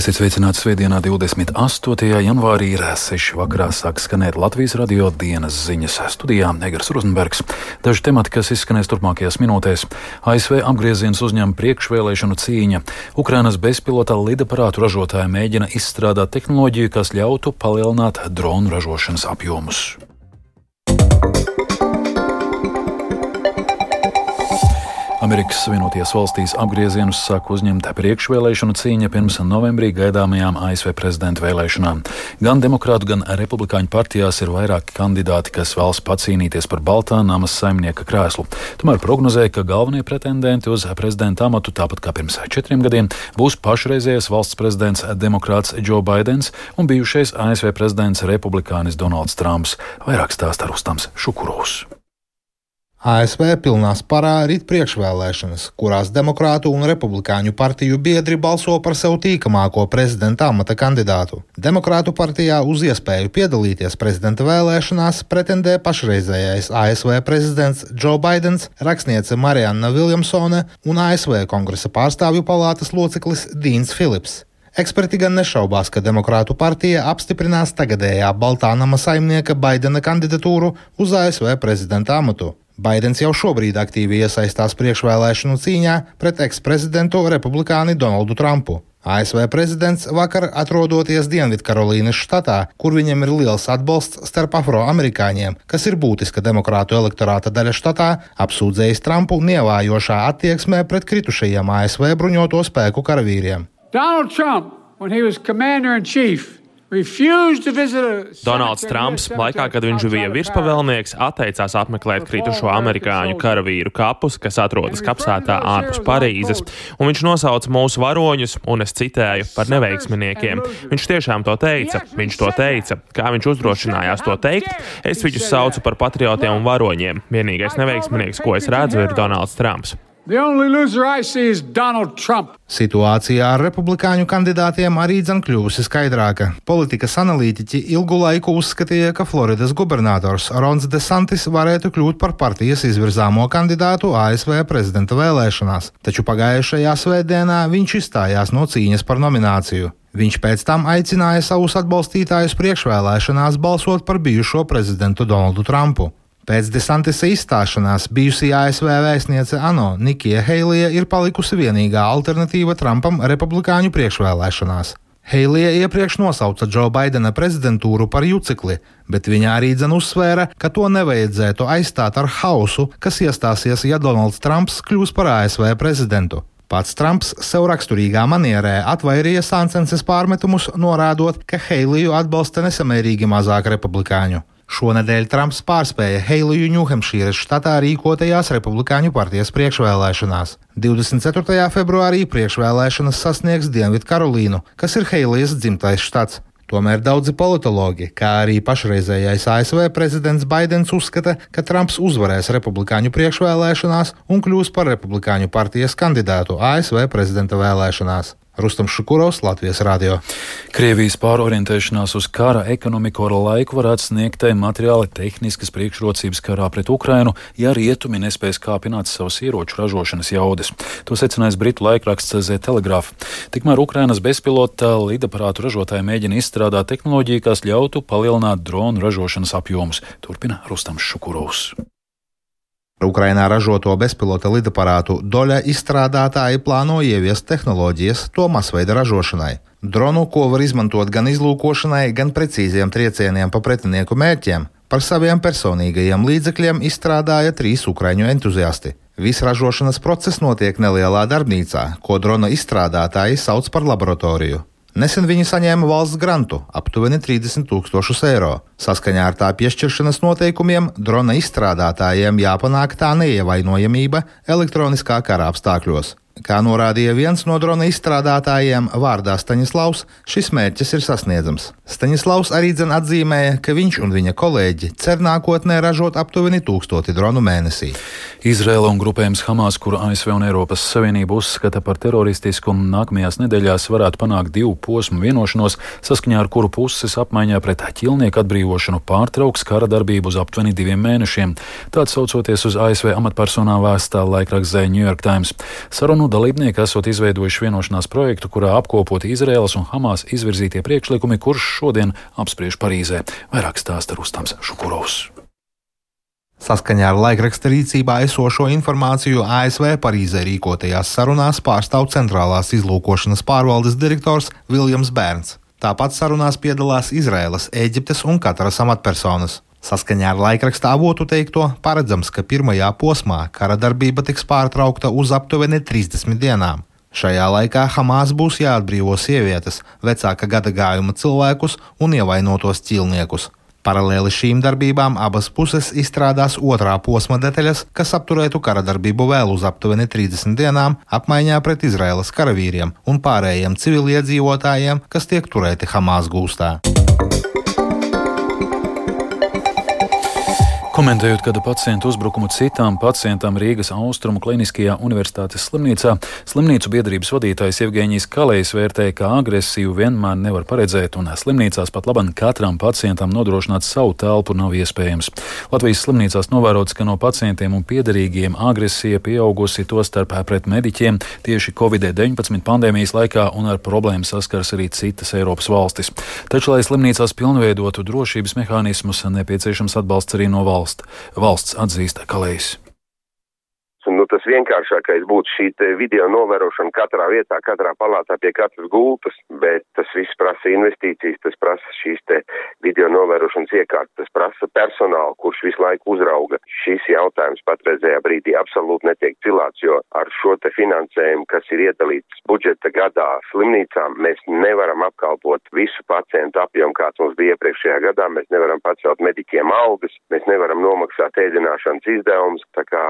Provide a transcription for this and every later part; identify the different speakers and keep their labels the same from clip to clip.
Speaker 1: Esiet sveicināti Svētdienā, 28. janvārī ir 6. vakarā sāk skanēt Latvijas radio dienas ziņas studijā Negras Rozenbergs. Daži temati, kas izskanēs turpmākajās minūtēs. ASV apgrieziens uzņem priekšvēlēšanu cīņa. Ukrainas bezpilota lidaparātu ražotāja mēģina izstrādāt tehnoloģiju, kas ļautu palielināt dronu ražošanas apjomus. Amerikas Savienotajās valstīs apgriezienus sāk uzņemt priekšvēlēšanu cīņa pirms novembrī gaidāmajām ASV prezidenta vēlēšanām. Gan demokrātu, gan republikāņu partijās ir vairāki kandidāti, kas vēlas pacīnīties par Baltā namas saimnieka krēslu. Tomēr prognozēja, ka galvenie pretendenti uz prezidenta amatu, tāpat kā pirms četriem gadiem, būs pašreizējais valsts prezidents demokrāts Joe Bidenis un bijušais ASV prezidents republikānis Donalds Trumps. Vairāk stāsta Rustams Šukurovs.
Speaker 2: ASV pilnā sparā rit priekšvēlēšanas, kurās demokrātu un republikāņu partiju biedri balso par sev tīkamāko prezidenta amata kandidātu. Demokrātu partijā uz iespēju piedalīties prezidenta vēlēšanās pretendē pašreizējais ASV prezidents Joe Bidenis, rakstniece Marianna Viljamsone un ASV kongresa pārstāvju palātas loceklis Dīns Philips. Eksperti gan nešaubās, ka Demokrātu partija apstiprinās tagadējā Baltānama saimnieka Baidena kandidatūru uz ASV prezidenta amatu. Baidens jau šobrīd aktīvi iesaistās priekšvēlēšanu cīņā pret eksprezidentu republikāni Donaldu Trumpu. ASV prezidents vakar atrodoties Dienvidkarolīnas štatā, kur viņam ir liels atbalsts starp afroamerikāņiem, kas ir būtiska demokrātu elektorāta daļa štatā, apsūdzējis Trumpu nievājošā attieksmē pret kritušajiem ASV bruņoto spēku karavīriem. Donald Trump, when he was commander in chief,
Speaker 3: Donalds Trumps, laikā, kad viņš bija virspavēlnieks, atteicās apmeklēt kritušo amerikāņu karavīru kapus, kas atrodas kapsētā ārpus Parīzes, un viņš nosauca mūsu varoņus, un es citēju, par neveiksminiekiem. Viņš tiešām to teica, viņš to teica. Kā viņš uzdrošinājās to teikt, es viņus saucu par patriotiem un varoņiem. Vienīgais neveiksminieks, ko es redzu, ir Donalds Trumps.
Speaker 2: Situācija ar republikāņu kandidātiem arī dzen kļuvusi skaidrāka. Politikas analītiķi ilgu laiku uzskatīja, ka Floridas gubernators Rons DeSantis varētu kļūt par partijas izvirzāmo kandidātu ASV prezidenta vēlēšanās, taču pagājušajā svētdienā viņš izstājās no cīņas par nomināciju. Viņš pēc tam aicināja savus atbalstītājus priekšvēlēšanās balsot par bijušo prezidentu Donaldu Trumpu. Pēc Desantisa izstāšanās bijusī ASV vēstniece ANO Nikija Heilija ir palikusi vienīgā alternatīva Trumpam republikāņu priekšvēlēšanās. Heilija iepriekš nosauca Džo Baidena prezidentūru par jucekli, bet viņa arī dzen uzsvēra, ka to nevajadzētu aizstāt ar hausu, kas iestāsies, ja Donalds Trumps kļūs par ASV prezidentu. Pats Trumps sev raksturīgā manierē atvairīja sāncenses pārmetumus, norādot, ka Heiliju atbalsta nesamērīgi mazāk republikāņu. Šonadēļ Trumps pārspēja Heiliju Ņūhempšīras štatā rīkotajās Republikāņu partijas priekšvēlēšanās. 24. februārī priekšvēlēšanas sasniegs Dienvidkarolīnu, kas ir Heilijas dzimtais štats. Tomēr daudzi politologi, kā arī pašreizējais ASV prezidents Baidens uzskata, ka Trumps uzvarēs republikāņu priekšvēlēšanās un kļūs par republikāņu partijas kandidātu ASV prezidenta vēlēšanās. Rustams Šukurovs, Latvijas radio.
Speaker 1: Krievijas pārorientēšanās uz kara ekonomiku ar laiku varētu sniegt materiāli tehniskas priekšrocības karā pret Ukrainu, ja rietumi nespēs kāpināt savas ieroču ražošanas jaudas. To secinājis Britu laikraksts Z Telegraph. Tikmēr Ukrainas bezpilota lidaparātu ražotāji mēģina izstrādāt tehnoloģiju, kas ļautu palielināt dronu ražošanas apjomus. Turpina Rustams Šukurovs.
Speaker 2: Ukrainā ražoto bezpilota lidaparātu doļa izstrādātāji plāno ieviest tehnoloģijas to masveida ražošanai. Dronu, ko var izmantot gan izlūkošanai, gan precīziem triecieniem pa pretinieku mērķiem, par saviem personīgajiem līdzekļiem izstrādāja trīs ukraiņu entuziasti. Viss ražošanas process notiek nelielā darbnīcā, ko drona izstrādātāji sauc par laboratoriju. Nesen viņi saņēma valsts grantu aptuveni 30 tūkstošus eiro. Saskaņā ar tā piešķiršanas noteikumiem drona izstrādātājiem jāpanāk tā neievainojamība elektroniskā kara apstākļos. Kā norādīja viens no drona izstrādātājiem, vārdā Staņislavs, šis mērķis ir sasniedzams. Staņislavs arī dzen atzīmēja, ka viņš un viņa kolēģi cer nākotnē ražot aptuveni tūkstoti dronu mēnesī.
Speaker 1: Izraela un grupējums Hamas, kuru ASV un Eiropas Savienība uzskata par teroristisku, nākamajās nedēļās varētu panākt divu posmu vienošanos, saskaņā ar kuru puses apmaiņā pret ķilnieku atbrīvošanu pārtrauks kara darbību uz aptuveni diviem mēnešiem. Tāds saucoties uz ASV amatpersonām vēstā laikraksts The New York Times. Sarunu dalībnieki esot izveidojuši vienošanās projektu, kurā apkopot Izraēlas un Hamas izvirzītie priekšlikumi, kurš šodien apspriež Parīzē. Vairāk stāsta Rustams Šukurovs.
Speaker 2: Saskaņā ar laikraksta rīcībā esošo informāciju ASV Parīzē rīkotajās sarunās pārstāv centrālās izlūkošanas pārvaldes direktors Viljams Bērns. Tāpat sarunās piedalās Izraēlas, Eģiptes un Kataras amatpersonas. Saskaņā ar laikraksta avotu teikto, paredzams, ka pirmajā posmā kara darbība tiks pārtraukta uz aptuveni 30 dienām. Šajā laikā Hamas būs jāatbrīvo sievietes, vecāka gada gājuma cilvēkus un ievainotos ķīlniekus. Paralēli šīm darbībām abas puses izstrādās otrā posma detaļas, kas apturētu kara darbību vēl uz aptuveni 30 dienām, apmaiņā pret Izraēlas karavīriem un pārējiem civiliedzīvotājiem, kas tiek turēti Hamas gūstā.
Speaker 1: Komentējot kādu pacientu uzbrukumu citām pacientām Rīgas Austrumu Kliniskajā universitātes slimnīcā, slimnīcu biedrības vadītājs Evģēnijas Kalējs vērtēja, ka agresiju vienmēr nevar paredzēt, un slimnīcās pat labam katram pacientam nodrošināt savu telpu nav iespējams. Latvijas slimnīcās novērots, ka no pacientiem un piederīgiem agresija pieaugusi to starp pret mediķiem tieši Covid-19 pandēmijas laikā, un ar problēmu saskars arī citas Eiropas valstis. Taču, lai slimnīcās pilnveidotu drošības mehānismus, nepieciešams atbalsts arī no valsts valsts, valsts atzīst Kalējs.
Speaker 4: Nu, tas vienkāršākais būtu šī video novērošana katrā vietā, katrā palātā pie katras gultas, bet tas viss prasa investīcijas, tas prasa šīs te video novērošanas iekārtas, tas prasa personālu, kurš visu laiku uzrauga. Šis jautājums patreizējā brīdī absolūti netiek cilāts, jo ar šo te finansējumu, kas ir iedalīts budžeta gadā slimnīcām, mēs nevaram apkalpot visu pacientu apjomu, kāds mums bija iepriekšējā gadā, mēs nevaram pacelt mediķiem algas, mēs nevaram nomaksāt ēdināšanas izdevumus, tā kā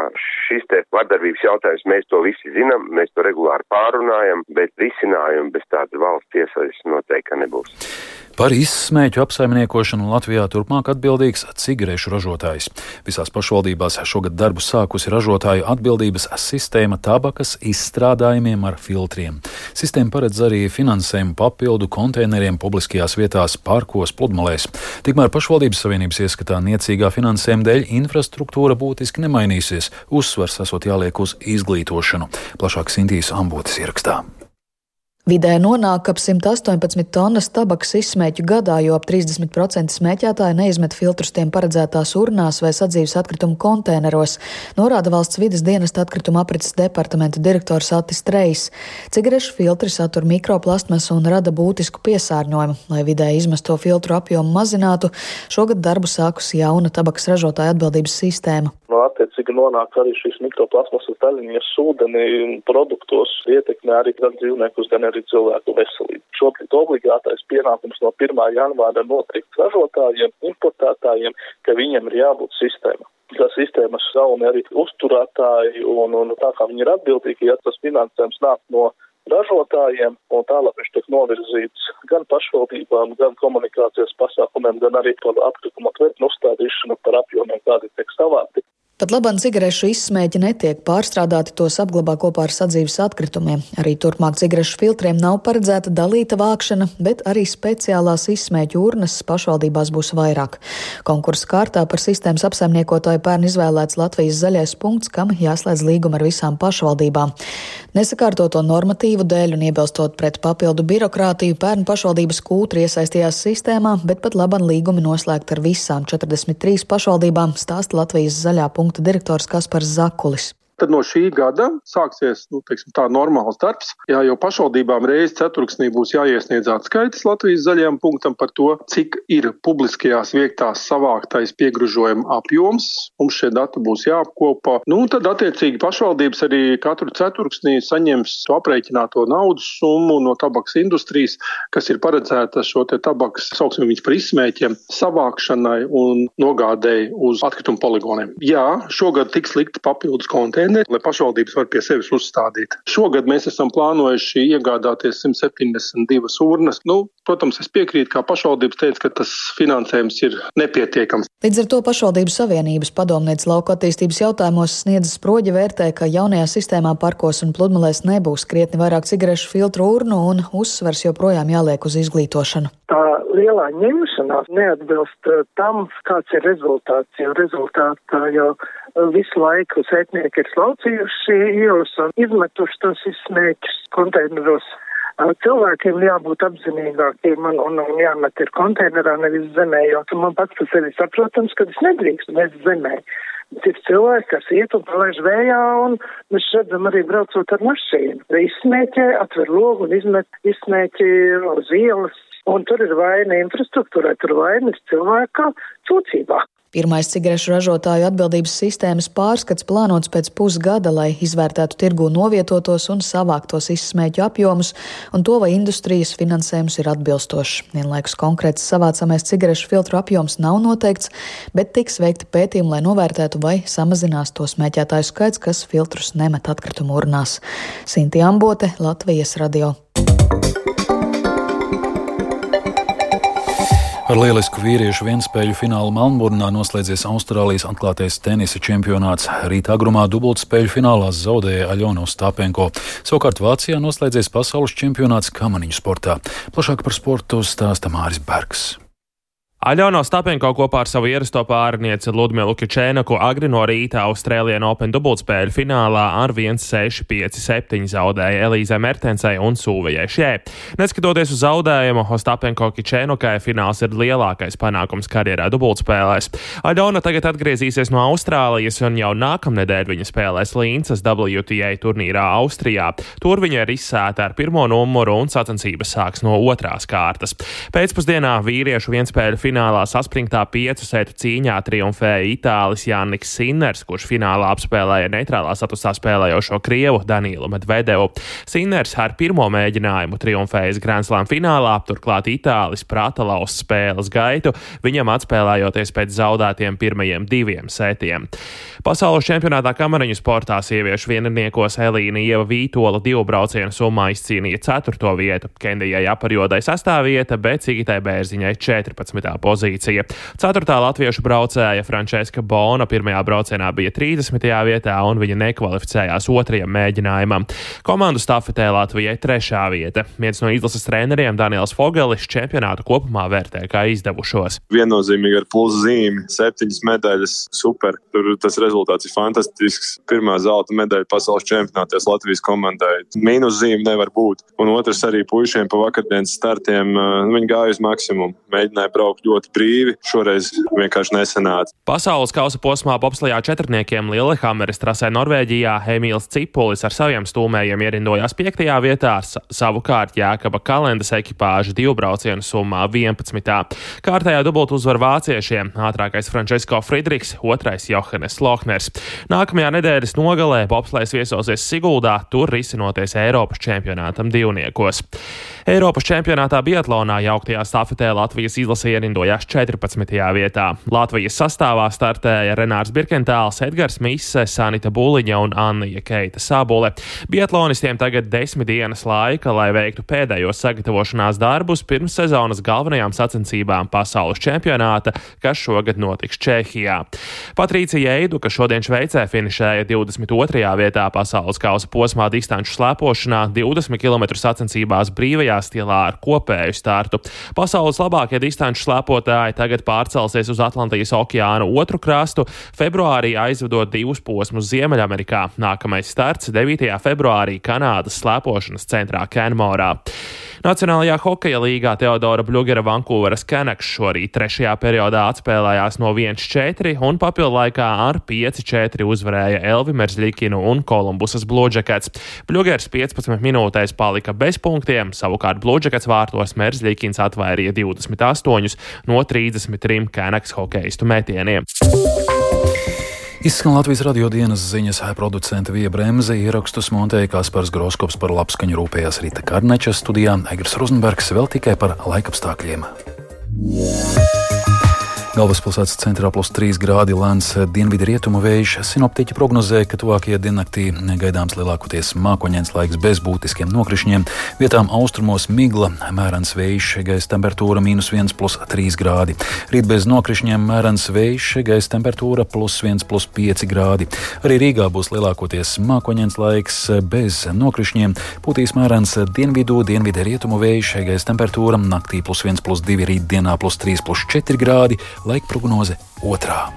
Speaker 4: šis te vardarbības jautājums, mēs to visi zinām, mēs to regulāri pārunājam, bet risinājumu bez tādas valsts iesaistas noteikti nebūs.
Speaker 1: Par izsmēķu apsaimniekošanu Latvijā turpmāk atbildīgs cigarešu ražotājs. Visās pašvaldībās šogad darbu sākusi ražotāju atbildības sistēma tabakas izstrādājumiem ar filtriem. Sistēma paredz arī finansējumu papildu konteineriem publiskajās vietās, parkos, pludmalēs. Tikmēr pašvaldības savienības ieskatā niecīgā finansējuma dēļ infrastruktūra būtiski nemainīsies. Uzsvars esot jāliek uz izglītošanu. Plašāk Sintīs ambotas ierakstā.
Speaker 5: Vidē nonāk ap 118 tonnas tabakas izsmēķu gadā, jo ap 30% smēķētāji neizmet filtrus tiem paredzētās urnās vai sadzīves atkritumu konteineros, norāda valsts vidas dienesta atkrituma aprits departamenta direktors Atis Trejs. Cigarešu filtri satur mikroplastmasu un rada būtisku piesārņojumu. Lai vidē izmesto filtru apjomu mazinātu, šogad darbu sākusi jauna tabakas ražotāja atbildības sistēma.
Speaker 6: No attiecīgi nonāk arī šīs mikroplasmasas daļiņas ūdenī produktos, ietekmē arī gan dzīvniekus, gan arī arī cilvēku veselību. Šobrīd obligātais pienākums no 1. janvāra noteikti ražotājiem, importētājiem, ka viņiem ir jābūt sistēma tā sistēmas sauni arī uzturētāji, un, un tā kā viņi ir atbildīgi, ja tas finansējums nāk no ražotājiem, un tālāk viņš tiek novirzīts gan pašvaldībām, gan komunikācijas pasākumiem, gan arī par atkrituma tvertnu uzstādīšanu par apjomiem, kādi tiek savāti.
Speaker 5: Pat labāk cigarešu izsmēķi netiek pārstrādāti, tos apglabā kopā ar sadzīves atkritumiem. Arī turpmāk cigarešu filtriem nav paredzēta dalīta vākšana, bet arī speciālās izsmēķu urnas pašvaldībās būs vairāk. Konkursu kārtā par sistēmas apsaimniekotāju pērn izvēlēts Latvijas zaļais punkts, kam jāslēdz līguma ar visām pašvaldībām. Nesakārtoto normatīvu dēļ un iebilstot pret papildu birokrātiju, pērn pašvaldības kūtri iesaistījās sistēmā, bet pat laban līgumi noslēgt ar visām 43 pašvaldībām, stāsta Latvijas zaļā punkta punkta direktors Kaspars Zakulis.
Speaker 7: Tad no šī gada sāksies nu, teiksim, tā normāls darbs. Jā, jau pašvaldībām reizes ceturksnī būs jāiesniedz atskaites Latvijas zaļajam punktam par to, cik ir publiskajās vietās savāktais piegružojuma apjoms. Mums šie dati būs jāapkopo. Nu, tad, attiecīgi, pašvaldības arī katru ceturksnī saņems to aprēķināto naudas summu no tabaks industrijas, kas ir paredzēta šo te tabaks, sauksim viņus par izsmēķiem, savākšanai un nogādēji uz atkritumu poligoniem. Jā, šogad tiks likt papildus konteineru konteineri, lai pašvaldības var pie sevis uzstādīt. Šogad mēs esam plānojuši iegādāties 172 urnas. Nu, protams, es piekrītu, kā pašvaldības teica, ka tas finansējums ir nepietiekams.
Speaker 5: Līdz ar to pašvaldības savienības padomnieks lauka attīstības jautājumos sniedzas proģi vērtē, ka jaunajā sistēmā parkos un pludmalēs nebūs krietni vairāk cigarešu filtru urnu un uzsvers joprojām jāliek uz izglītošanu.
Speaker 8: Tā lielā ņemšanās neatbilst uh, tam, kāds ir rezultāts, jo rezultātā jau visu laiku sētnieki ir slaucījuši ielas un izmetuši tos izsmēķus konteineros. Cilvēkiem jābūt apzinīgākiem un, un, un jāmet ir konteinerā, nevis zemē, jo man pats par sevi saprotams, ka es nedrīkstu mest zemē. Bet ir cilvēki, kas iet un palaiž vējā, un mēs redzam arī braucot ar mašīnu. Izsmēķē, atver logu un izmet izsmēķi uz ielas. Un tur ir vaina infrastruktūrai, tur vaina ir cilvēka sūdzībā.
Speaker 5: Pirmais cigarešu ražotāju atbildības sistēmas pārskats plānots pēc pusgada, lai izvērtētu tirgu novietotos un savāktos izsmēķu apjomus un to, vai industrijas finansējums ir atbilstošs. Vienlaikus konkrēts savācamais cigarešu filtru apjoms nav noteikts, bet tiks veikti pētījumi, lai novērtētu, vai samazinās to smēķētāju skaits, kas filtrus nemet atkritumu urnās. Sinti Ambote, Latvijas radio.
Speaker 1: Ar lielisku vīriešu vienspēļu finālu Melnburnā noslēdzies Austrālijas atklātais tenisa čempionāts. Rīta agrumā dubultspēļu finālā zaudēja Aļona Ostapenko. Savukārt Vācijā noslēdzies pasaules čempionāts kamaniņu sportā. Plašāk par sportu stāsta Māris Bergs.
Speaker 3: Aļona Stapenko kopā ar savu ierasto pārnieci Ludmilu Kičēnaku agri no rīta Austrālijā Open dubultspēļu finālā ar 1-6-5-7 zaudēja Elīzē Mertensai un Sūvijai Šē. Neskatoties uz zaudējumu, Stapenko Kičēnukai fināls ir lielākais panākums karjerā dubultspēlēs. Aļona tagad atgriezīsies no Austrālijas un jau nākamnedēļ viņa spēlēs Līncas WTA turnīrā Austrijā. Tur viņa ir izsēta ar pirmo numuru un sacensības sāks no otrās kārtas. Pēcpusdienā vīriešu vienspēļu finālā saspringtā piecu sētu cīņā triumfēja Itālis Jānis Sinners, kurš finālā apspēlēja neitrālā statusā spēlējošo Krievu Danielu Medvedevu. Sinners ar pirmo mēģinājumu triumfējas Grand Slam finālā, turklāt Itālis prata lauz spēles gaitu, viņam atspēlējoties pēc zaudētiem pirmajiem diviem sētiem. Pasaules čempionātā kamariņu sportā sieviešu vienniekos Elīna Ieva Vītola divu braucienu summā izcīnīja ceturto vietu, Kendijai aparjodai sastāv vieta, bet Cigitai Bērziņai 14 pozīcija. Ceturtā latviešu braucēja Frančiska Bona pirmajā braucienā bija 30. vietā, un viņa nekvalificējās otrajam mēģinājumam. Komandu stafetē Latvijai trešā vieta. Viens no izlases treneriem Daniels Fogelis čempionātu kopumā vērtē kā izdevušos.
Speaker 9: Viennozīmīgi ar plusu zīmi, septiņas medaļas, super. Tur tas rezultāts ir fantastisks. Pirmā zelta medaļa pasaules čempionātos Latvijas komandai. Mīnus zīme nevar būt. Un otrs arī puišiem pa vakardienas startiem. Viņi gāja uz maksimumu, mēģināja braukt ļoti brīvi. Šoreiz vienkārši nesenāca.
Speaker 3: Pasaules kausa posmā bobslijā četrniekiem Lillehammeres trasē Norvēģijā Emīls Cipulis ar saviem stūmējiem ierindojās 5. vietā, savukārt Jēkaba kalendas ekipāža divu braucienu summā 11. Kārtējā dubultu uzvaru vāciešiem - ātrākais Frančisko Friedrichs, otrais Johannes Lohners. Nākamajā nedēļas nogalē bobslēs viesosies Siguldā, tur risinoties Eiropas čempionātam divniekos. Eiropas čempionātā Biatlonā jauktajā stafetē Latvijas izlase ierindojās 14. vietā. Latvijas sastāvā startēja Renārs Birkentāls, Edgars Mise, Sanita Buliņa un Anna Keita Sabule. Biatlonistiem tagad desmit dienas laika, lai veiktu pēdējos sagatavošanās darbus pirms sezonas galvenajām sacensībām pasaules čempionāta, kas šogad notiks Čehijā. Patricija Eidu, kas šodien Šveicē finišēja 22. vietā pasaules kausa posmā distanču slēpošanā, 20 km sacensībās brīvajā stilā ar kopēju startu. Pasaules labākie distanču slēpotāji tagad pārcelsies uz Atlantijas okeāna otru krastu, februārī aizvedot divus posmus Ziemeļamerikā. Nākamais starts 9. februārī Kanādas slēpošanas centrā Kenmorā. Nacionālajā hokeja līgā Teodora Bļūgera Vankūveras Kenaks šorīt trešajā periodā atspēlējās no 1-4 un papildu laikā ar 5-4 uzvarēja Elvi Merzlikinu un Kolumbusas Blūdžekets. Bļūgers 15 minūtēs palika bez punktiem, savukārt Blūdžekets vārtos Merzlikins atvairīja 28 no 33 Kenaks hokeistu metieniem.
Speaker 1: Izskan Latvijas radio dienas ziņas producenta Vija Bremse, ierakstus montēja Kaspars Groskops par labskaņu rūpējās Rīta Karneča studijā, Egers Rozenbergs vēl tikai par laikapstākļiem. Galvaspilsētas centrā plus 3 grādi lēns dienvidu rietumu vējš. Sinoptiķi prognozē, ka tuvākajā diennaktī gaidāms lielākoties mākoņdienas laiks bez būtiskiem nokrišņiem. Vietām austrumos migla, mērens vējš, gaisa temperatūra mīnus 1,3 grādi. Rīt bez nokrišņiem mērens vējš, gaisa temperatūra plus 1,5 grādi. Arī Rīgā būs lielākoties mākoņdienas laiks bez nokrišņiem. Pūtīs mērens dienvidu, dienvidu rietumu vējš, gaisa temperatūra naktī plus 1,2 rītdienā plus 3,4 grādi laika prognoze otrā.